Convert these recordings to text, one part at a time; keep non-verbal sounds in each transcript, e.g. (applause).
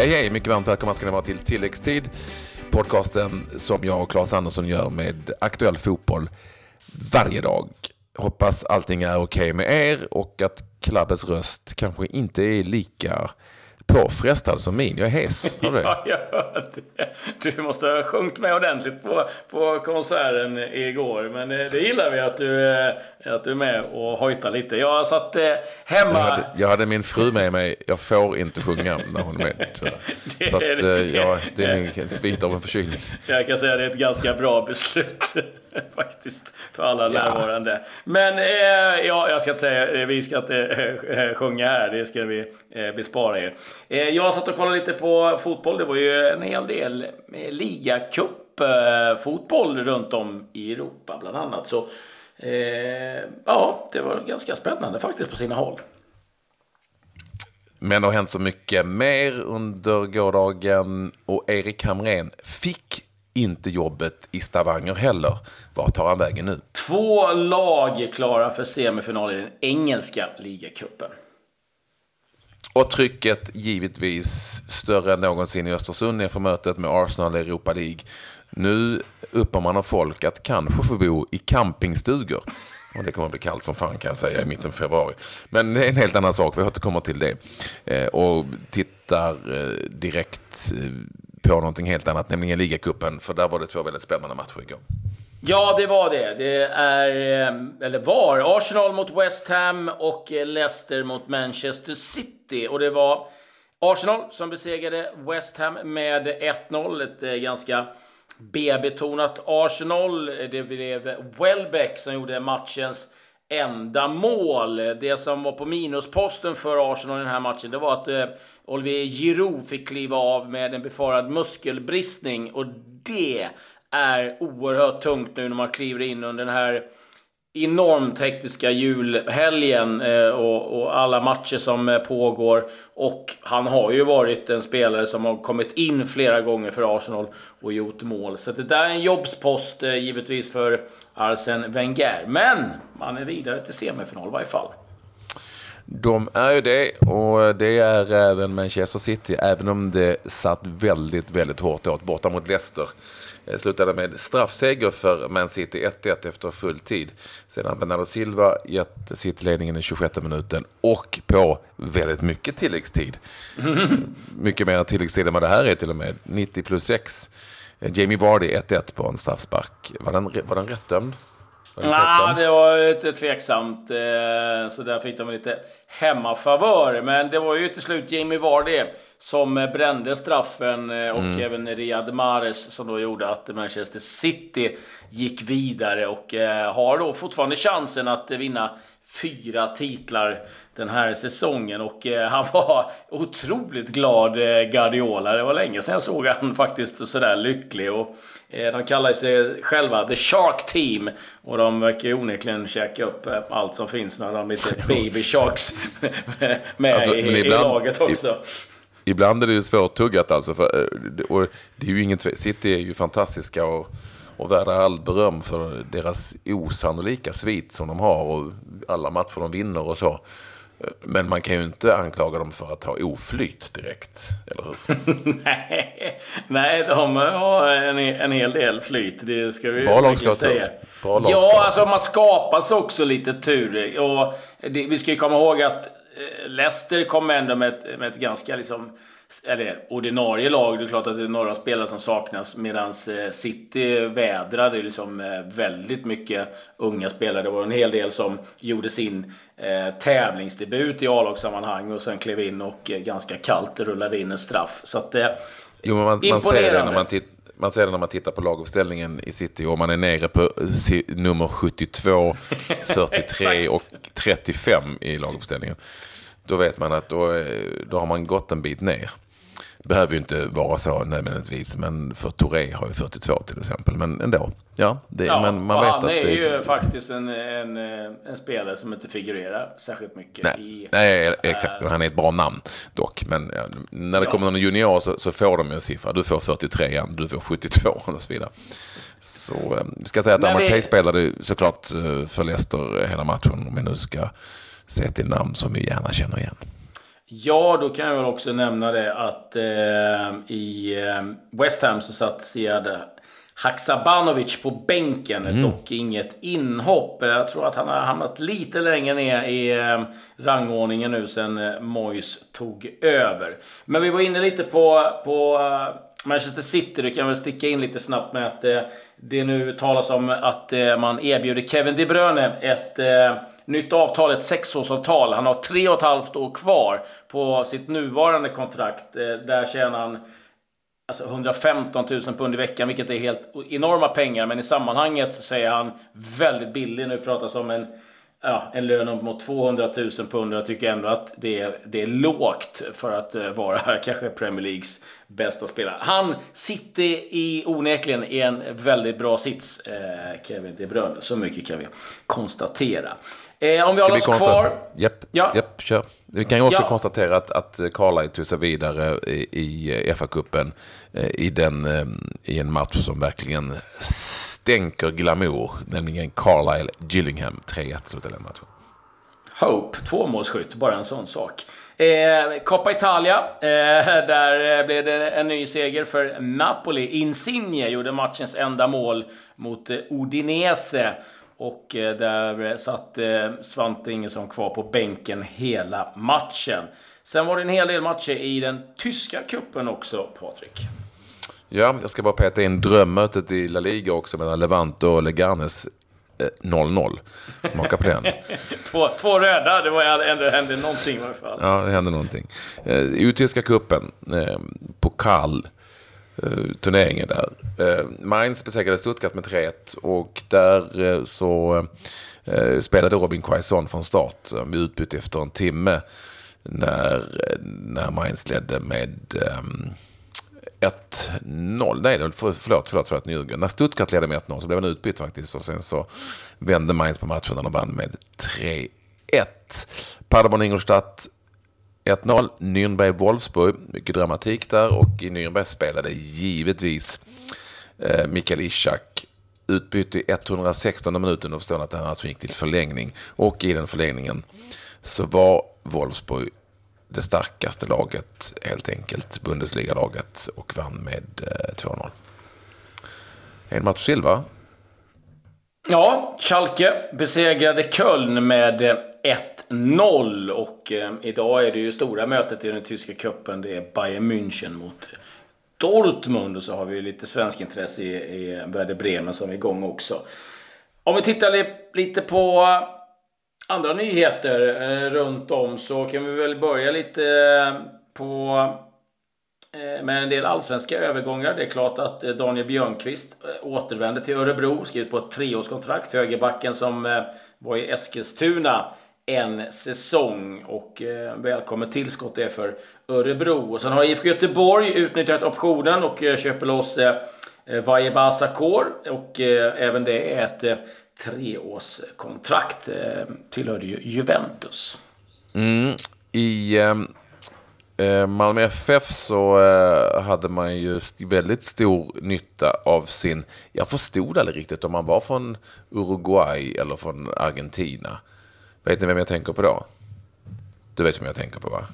Hej hej, mycket varmt välkomna ska ni vara till tilläggstid. Podcasten som jag och Claes Andersson gör med aktuell fotboll varje dag. Hoppas allting är okej okay med er och att klubbens röst kanske inte är lika påfrestad som min. Jag är hes. (laughs) Du ja, jag hör det. Du måste ha sjungit med ordentligt på, på konserten igår. Men eh, det gillar vi att du, eh, att du är med och hojtar lite. Jag satt eh, hemma... Jag hade, jag hade, min fru med mig. Jag får inte sjunga när hon är med. (laughs) Så att, ja, det är en svit av en förkylning. Jag kan säga att det är ett ganska bra beslut. (laughs) faktiskt, för alla närvarande. Men eh, ja, jag ska inte säga, vi ska inte eh, sjunga här, det ska vi eh, bespara er. Eh, jag satt och kollade lite på fotboll, det var ju en hel del eh, ligacup eh, fotboll runt om i Europa bland annat. Så eh, ja, det var ganska spännande faktiskt på sina håll. Men det har hänt så mycket mer under gårdagen och Erik Hamrén fick inte jobbet i Stavanger heller. Vart tar han vägen nu? Två lag är klara för semifinal i den engelska ligacupen. Och trycket givetvis större än någonsin i Östersund inför mötet med Arsenal i Europa League. Nu uppmanar folk att kanske få bo i campingstugor. Och det kommer att bli kallt som fan kan jag säga i mitten av februari. Men det är en helt annan sak, vi återkommer till det. Eh, och tittar eh, direkt eh, på någonting helt annat, nämligen ligacupen. För där var det två väldigt spännande matcher igår. Ja, det var det. Det är, eh, eller var, Arsenal mot West Ham och eh, Leicester mot Manchester City. Och det var Arsenal som besegrade West Ham med 1-0. Ett ganska B-betonat Arsenal. Det blev Welbeck som gjorde matchens enda mål. Det som var på minusposten för Arsenal i den här matchen, det var att eh, Olivier Giroud fick kliva av med en befarad muskelbristning. Och det är oerhört tungt nu när man kliver in under den här enormt hektiska julhelgen eh, och, och, alla matcher som eh, pågår. Och han har ju varit en spelare som har kommit in flera gånger för Arsenal och gjort mål. Så det där är en jobbspost eh, givetvis för Arsene Wenger. Men man är vidare till semifinal i varje fall. De är ju det och det är även Manchester City, även om det satt väldigt, väldigt hårt åt borta mot Leicester. Det slutade med straffseger för Man City 1-1 efter full tid. Sedan Bernardo Silva gett City-ledningen i 26 minuten och på väldigt mycket tilläggstid. (laughs) Mycket mer tilläggstid än vad det här är till och med. 90 plus 6. Jamie Vardy 1-1 på en straffspark. Var den, var den rätt dömd? Ja, det var lite tveksamt. Eh, så där fick de lite hemmafavör. Men det var ju till slut Jamie Vardy som brände straffen eh, och mm. även Riyad Mahrez som då gjorde att Manchester City gick vidare och eh, har då fortfarande chansen att vinna fyra titlar den här säsongen och han (laughs) var otroligt glad Guardiola. Det var länge sedan jag såg han faktiskt sådär lycklig och Eh, de kallar sig själva The Shark Team. Och de verkar onekligen käka upp eh, allt som finns när de lite (laughs) Baby Sharks (laughs) med alltså, i, ibland, i, laget också. Ibland är det ju svårtuggat alltså. För, eh, och det är ju inget, City är ju fantastiska och, och värda all beröm för deras osannolika svit som de har och alla matcher de vinner och så. Men man kan ju inte anklaga dem för att ha oflyt direkt, eller hur? (laughs) nej, nej, de har en, en hel del flyt. Det ska vi Bra ska säga. Bra ja, alltså man skapas också lite tur. Och det, vi ska ju komma ihåg att eh, Leicester kom ändå med ett, med ett ganska liksom eller ordinarie lag, det är klart att det är några spelare som saknas. Medan eh, City vädrade liksom eh, väldigt mycket unga spelare. Det var en hel del som gjorde sin eh, tävlingsdebut i A-lagssammanhang och sen klev in och eh, ganska kallt rullade in en straff. Så att, eh, jo, man, man ser det när man tittar man ser det när man tittar på laguppställningen i City och man är nere på nummer 72, 43 (laughs) och 35 i laguppställningen. Då vet man att då, då har man gått en bit ner. Behöver ju inte vara så nödvändigtvis, men för Touré har ju 42 till exempel. Men ändå. Ja, det, ja men man vet han att är det, ju faktiskt en, en, en, spelare som inte figurerar särskilt mycket. Nej, i, nej exakt. Äh, han är ett bra namn dock. Men ja, när det ja. kommer någon junior så, så, får de en siffra. Du får 43 igen, du får 72 och så vidare. Så eh, vi ska säga att Amartey vi... spelade såklart eh, för Leicester hela matchen. Om vi nu ska se till namn som vi gärna känner igen. Ja, då kan jag väl också nämna det att eh, i eh, West Ham så satt Sead Haksabanovic på bänken, mm. dock inget inhopp. Jag tror att han har hamnat lite längre ner i eh, rangordningen nu sen eh, Moyes tog över. Men vi var inne lite på, på eh, Manchester City, du kan väl sticka in lite snabbt med att eh, det nu talas om att man erbjuder Kevin De Bruyne ett nytt avtal, ett sexårsavtal. Han har tre och ett halvt år kvar på sitt nuvarande kontrakt. Eh, där tjänar han alltså 115 000 pund i veckan, vilket är helt enorma pengar. Men i sammanhanget så är han väldigt billig. Nu pratas om en ja, en lön mot 200 000 pund. Jag tycker ändå att det är, det är lågt för att uh, vara (laughs) kanske Premier Leagues bästa spelare. Han sitter i onekligen i en väldigt bra sits, uh, Kevin De Bruyne. Så mycket kan vi konstatera. Eh, om vi håller oss kvar. Japp, ja. japp, kör. Vi kan ju också ja. konstatera att, att Carlisle tog sig vidare i, i FA-cupen eh, i, eh, i en match som verkligen stänker glamour, nämligen Carlisle Gillingham 3-1 slutade den matchen. Hope, tvåmålsskytt, bara en sån sak. Eh, Coppa Italia, eh, där eh, blev det en ny seger för Napoli. Insigne gjorde matchens enda mål mot eh, Udinese. Och eh, där eh, satt eh, Svante Ingesson kvar på bänken hela matchen. Sen var det en hel del matcher i den tyska kuppen också, Patrik. Ja, jag ska bara peta in drömmötet i La Liga också mellan Levante och Leganes 0-0. Eh, Smaka på den. (laughs) två, två röda, det var ändå hände någonting i alla fall. Ja, det hände någonting. I tyska kuppen, pokal Eh, turneringen där. Eh, Mainz besegrade Stuttgart med 3-1 och där eh, så spelade Robin Quaison från start med utbyte efter en timme när, när Mainz ledde med 1-0. Nej, förlåt, förlåt, förlåt, förlåt, Djurgården. När Stuttgart ledde med 1-0 så blev han utbytt faktiskt och sen så vände Mainz på matchen och de vann med 3-1. Paderborn-Ingolstadt 1-0, Nürnberg-Wolfsburg. Mycket dramatik där och i Nürnberg spelade givetvis eh, Mikael Ishak utbytt i 116 minuten och förstår att den här matchen gick till förlängning. Och i den förlängningen så var Wolfsburg det starkaste laget, helt enkelt, Bundesliga-laget och vann med 2-0. En match till va? Ja, Schalke besegrade Köln med eh, 1-0 och eh, idag är det ju stora mötet i den tyska cupen. Det är Bayern München mot Dortmund och så har vi lite svensk intresse i, i Werder Bremen som är igång också. Om vi tittar li lite på andra nyheter eh, runt om så kan vi väl börja lite eh, på Eh, med en del allsvenska övergångar. Det är klart att eh, Daniel Björnqvist eh, återvänder till Örebro, skrivit på ett treårskontrakt. Högerbacken som eh, var i Eskilstuna en säsong och välkommet tillskott det för Örebro. Och sen har IFK Göteborg utnyttjat optionen och köper loss Vaje Basakor. och även det är ett treårskontrakt. Tillhörde ju Juventus. Mm. I eh, Malmö FF så eh, hade man ju väldigt stor nytta av sin... Jag förstod aldrig riktigt om man var från Uruguay eller från Argentina. Vet ni vem jag tänker på då? Du vet vem jag tänker på va?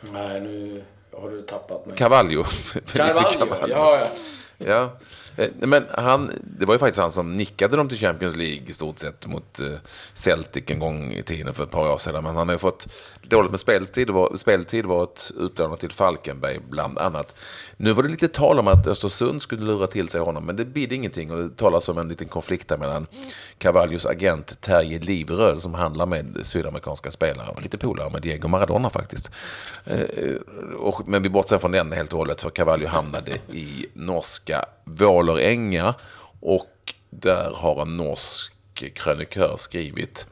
Nej, nu har du tappat mig. Cavallo. (laughs) Cavallo, Cavallo. ja. ja. Ja, eh, Eh, men han, det var ju faktiskt han som nickade dem till Champions League i stort sett mot eh, Celtic en gång i tiden för ett par år sedan. Men han har ju fått dåligt med speltid, var, speltid varit utlånad till Falkenberg bland annat. Nu var det lite tal om att Östersund skulle lura till sig honom, men det bidde ingenting och det talas om en liten konflikt där mellan Cavallios agent Terje Livröd som handlar med sydamerikanska spelare och lite polare med Diego Maradona faktiskt. Eh, men vi bortser från den helt och hållet för Cavallio hamnade i norska Våleränga och där har en norsk krönikör skrivit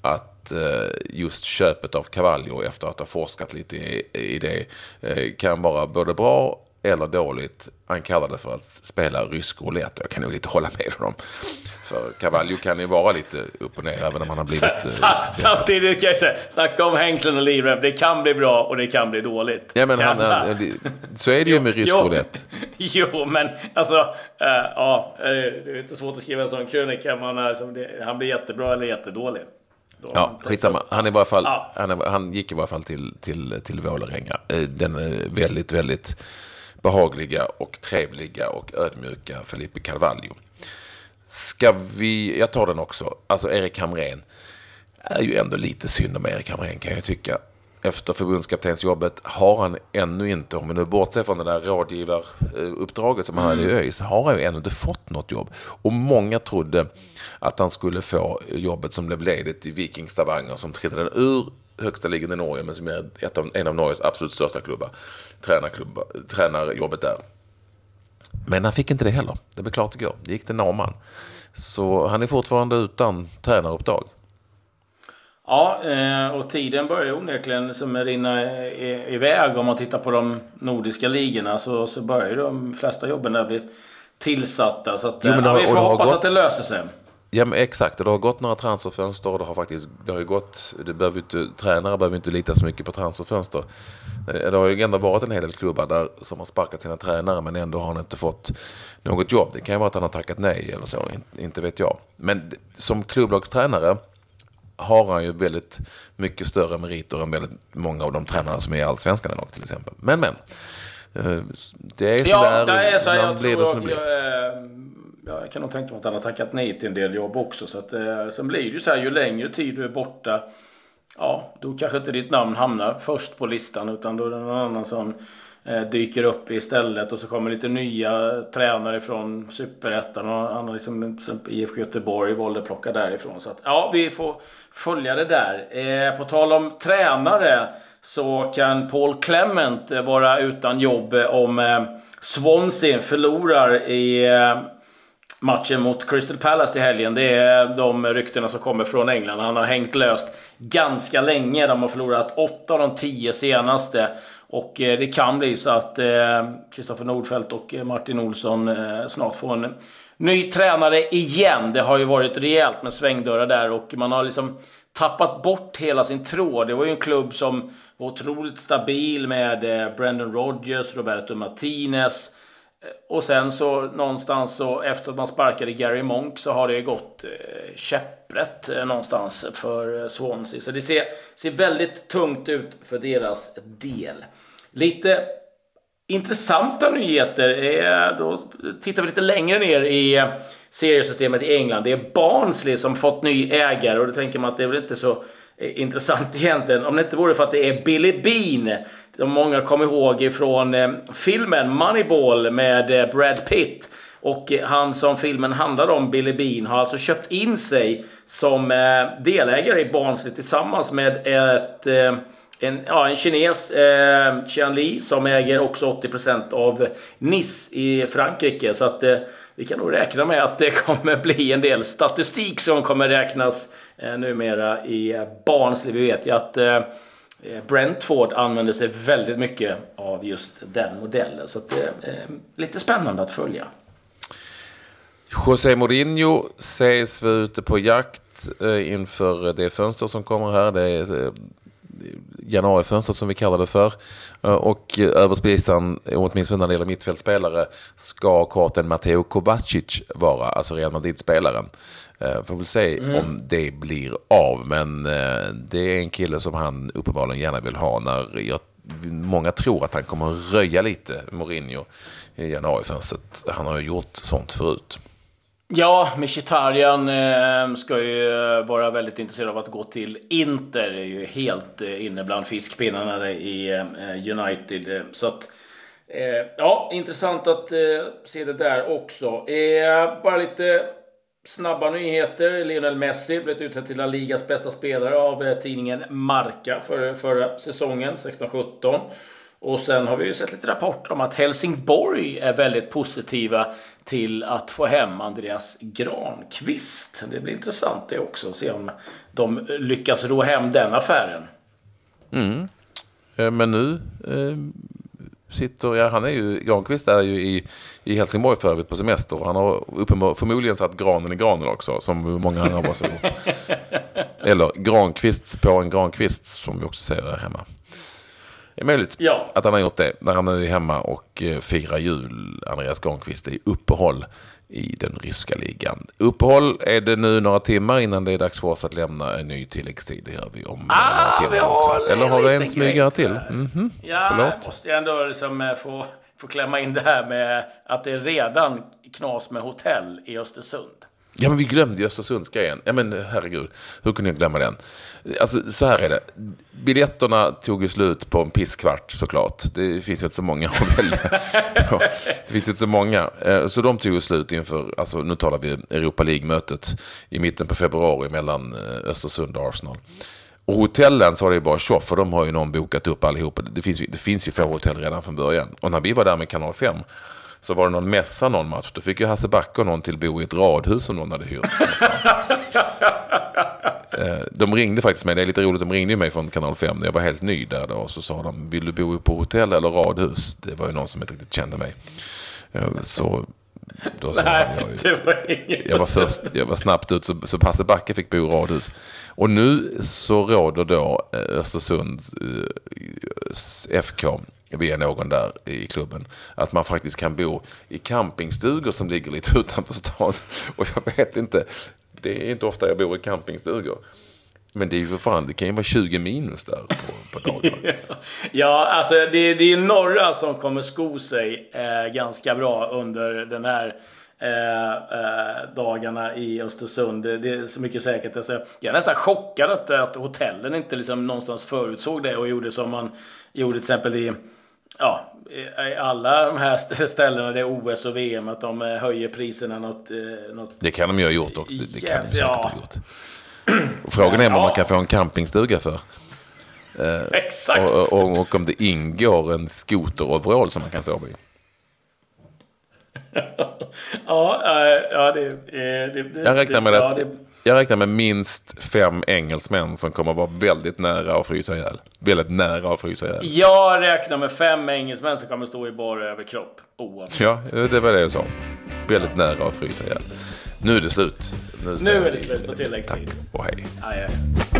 att eh, just köpet av Cavallo efter att ha forskat lite i det eh, kan vara både bra eller dåligt. Han kallar det för att spela rysk roulette. Jag kan nog lite hålla med honom. För Cavallo kan ju vara lite upp och ner även om han har blivit... Eh, samtidigt kan jag säga, snacka om hängslen och livrem. Det kan bli bra och det kan bli dåligt. Ja, men han, han, så är det ju med rysk jo, roulette. (laughs) Jo, men alltså... Äh, ja, det är inte svårt att skriva en sån krönika. Man är, det, han blir jättebra eller jättedålig. Ja, skitsamma. Han, är i fall, ja. han, är, han gick i varje fall till, till, till Vålerenga. Eh, den väldigt, väldigt behagliga och trevliga och ödmjuka Felipe Carvalho. Ska vi, jag tar den också, alltså Erik Hamrén. är ju ändå lite synd om Erik Hamrén kan jag tycka efter förbundskaptensjobbet har han ännu inte, om vi nu bortser från det där rådgivaruppdraget som han hade i mm. ÖIS, har han ju ännu inte fått något jobb. Och många trodde att han skulle få jobbet som blev ledigt i Viking Stavanger som trillade ur högsta ligan i Norge men som är ett av, en av Norges absolut största klubbar. Tränarklubbar, tränarjobbet där. Men han fick inte det heller. Det blev klart igår. Det gick till Norman. Så han är fortfarande utan tränaruppdrag. Ja, eh, och tiden börjar onekligen som rinna iväg. Om man tittar på de nordiska ligorna så, så börjar de flesta jobben där bli tillsatta. Så att, jo, ja, vi får hoppas gått... att det löser sig. Ja men exakt, och det har gått några transferfönster och det har faktiskt, det har ju gått, det behöver inte, tränare behöver inte lita så mycket på transferfönster. Det har ju ändå varit en hel del klubbar där som har sparkat sina tränare men ändå har han inte fått något jobb. Det kan ju vara att han har tackat nej eller så, inte vet jag. Men som klubblagstränare har han ju väldigt mycket större meriter än väldigt många av de tränare som är i Allsvenskan idag till exempel. Men men. Eh, det är sådär, ja, det är så, jag blir det som det blir. Jag, jag kan nog tänka mig att han har tackat nej till en del jobb också. Så att, eh, sen blir det ju så här, ju längre tid du är borta, ja, då kanske inte ditt namn hamnar först på listan, utan då är det någon annan som Eh, dyker upp istället och så kommer lite nya tränare från Superettan och han har liksom IFK Göteborg valde att plocka därifrån. Så att, ja, vi får följa det där. Eh, på tal om tränare så kan Paul Clement vara utan jobb om eh, Swansea förlorar i eh, matchen mot Crystal Palace till helgen. Det är de ryktena som kommer från England. Han har hängt löst ganska länge. De har förlorat 8 av de 10 senaste. Och eh, det kan bli så att eh, Kristoffer Nordfeldt och eh, Martin Olsson snart får en ny tränare igen. Det har ju varit rejält med svängdörrar där och man har liksom tappat bort hela sin tråd. Det var ju en klubb som var otroligt stabil med Brendan Rodgers, Roberto Martinez. Och sen så någonstans så efter att man sparkade Gary Monk så har det gått eh, käpprätt eh, någonstans för eh, Swansea. Så det ser, ser väldigt tungt ut för deras del. Lite intressanta nyheter. Då tittar vi lite längre ner i eh, seriesystemet i England. Det är Barnsley som fått ny ägare och då tänker man att det är väl inte så eh, intressant (laughs) egentligen. Om det inte vore för att det är Billy Bean som många kommer ihåg ifrån eh, filmen Moneyball med eh, Brad Pitt. Och eh, han som filmen handlar om, Billy Bean, har alltså köpt in sig som eh, delägare i Barnsley tillsammans med ett, eh, en, ja, en kines, eh, Qian Li, som äger också 80% av Nice i Frankrike. Så att eh, vi kan nog räkna med att det (laughs) kommer bli en del statistik som kommer räknas eh, numera i eh, Barnsley. Vi vet ju att Eh, Eh, Brentford använder sig väldigt mycket av just den modellen. Så det är eh, lite spännande att följa. José Mourinho sägs vara ute på jakt eh, inför det fönster som kommer här. Det är januarifönstret som vi kallar det för. Och överst på listan, åtminstone när det gäller mittfältspelare, ska korten Matteo Kovacic vara, alltså Real Madrid-spelaren. Eh, får väl se mm. om det blir av. Men eh, det är en kille som han uppenbarligen gärna vill ha. när jag, Många tror att han kommer röja lite, Mourinho, i januarifönstret. Han har ju gjort sånt förut. Ja, Mkhitaryan eh, ska ju eh, vara väldigt intresserad av att gå till Inter. Det är ju helt eh, inne bland fiskpinnarna i eh, United. Så att, eh, ja, intressant att eh, se det där också. bara lite Snabba nyheter. Lionel Messi blev utsedd till La Ligas bästa spelare av tidningen Marca för, förra säsongen, 16-17. Och sen har vi ju sett lite rapporter om att Helsingborg är väldigt positiva till att få hem Andreas Granqvist. Det blir intressant det också, att se om de lyckas ro hem den affären. Mm. Eh, men nu eh, sitter, ja, han är ju, Granqvist är ju i, i Helsingborg för övrigt på semester. Han har uppenbar, förmodligen satt granen i granen också, som många andra av oss har gjort. (laughs) Eller Granqvist på en Granqvist, som vi också säger här hemma. Det är möjligt ja. att han har gjort det när han är hemma och eh, firar jul, Andreas Granqvist, i uppehåll i den ryska ligan. Uppehåll är det nu några timmar innan det är dags för oss att lämna en ny tilläggstid. Det gör vi om ah, några timmar också. Eller har vi en smygare till? Mm -hmm. Ja, Förlåt. jag måste jag ändå liksom eh, få, få klämma in det här med att det är redan knas med hotell i Östersund. Ja, men vi glömde ju Östersundsgrejen. Ja, men herregud, hur kunde jag glömma den? Alltså, så här är det. Biljetterna tog ju slut på en pisskvart såklart. Det finns ju inte så många att välja på. Det finns inte så många. Eh, så de tog ju slut inför, alltså nu talar vi Europa League-mötet i mitten på februari mellan eh, Östersund och Arsenal. Och hotellen så var det ju bara tjoff, för de har ju någon bokat upp allihopa. Det finns, ju, det finns ju få hotell redan från början. Och när vi var där med Kanal 5 så var det någon mässa någon match. Då fick ju Hasse Backe och någon till bo i ett radhus som någon hade hyrt. Eh, De ringde faktiskt mig, det är lite roligt, de ringde mig från Kanal 5 när jag var helt ny där då. Och så sa de, vill du bo på hotell eller radhus? Det var ju någon som inte riktigt kände mig. Eh, Så då sa Nej, jag ju... det var inget Jag var först, jag var snabbt ut så, så Hasse Backe fick bo i radhus. Och nu så råder då eh, Östersund FK via någon där i klubben att man faktiskt kan bo i campingstugor som ligger lite (laughs) utanför stan. Och jag vet inte, det är inte ofta jag bor i campingstugor. Men det är ju för fan, det kan ju vara 20 minus där på, på dagarna. (laughs) Ja, alltså det, det är några som kommer sko sig eh, ganska bra under den här eh, eh, dagarna i Östersund. Det, det är så mycket säkert. Alltså, jag är nästan chockad att, att hotellen inte liksom någonstans förutsåg det och gjorde som man gjorde till exempel i Ja, alla de här st- ställena det är OS och VM att de eh, höjer priserna något, eh, något Det kan de ju ha gjort och det, det kan de säkert ja. ha gjort. Och frågan är vad Ja. man kan få en campingstuga för. Exakt! Och, och, och om det ingår en skoteroverall som man kan sova i. (laughs) Ja, eh, ja det, eh, det, det Jag räknar med det, att jag räknar med minst fem engelsmän som kommer vara väldigt nära att frysa ihjäl. Väldigt nära att frysa ihjäl. Jag räknar med fem engelsmän som kommer stå i bara överkropp. Oavsett. Ja, det var det jag sa. Väldigt nära att frysa ihjäl. Nu är det slut. Nu säger är det slut på tilläggstid. Tack och hej. Aj, aj.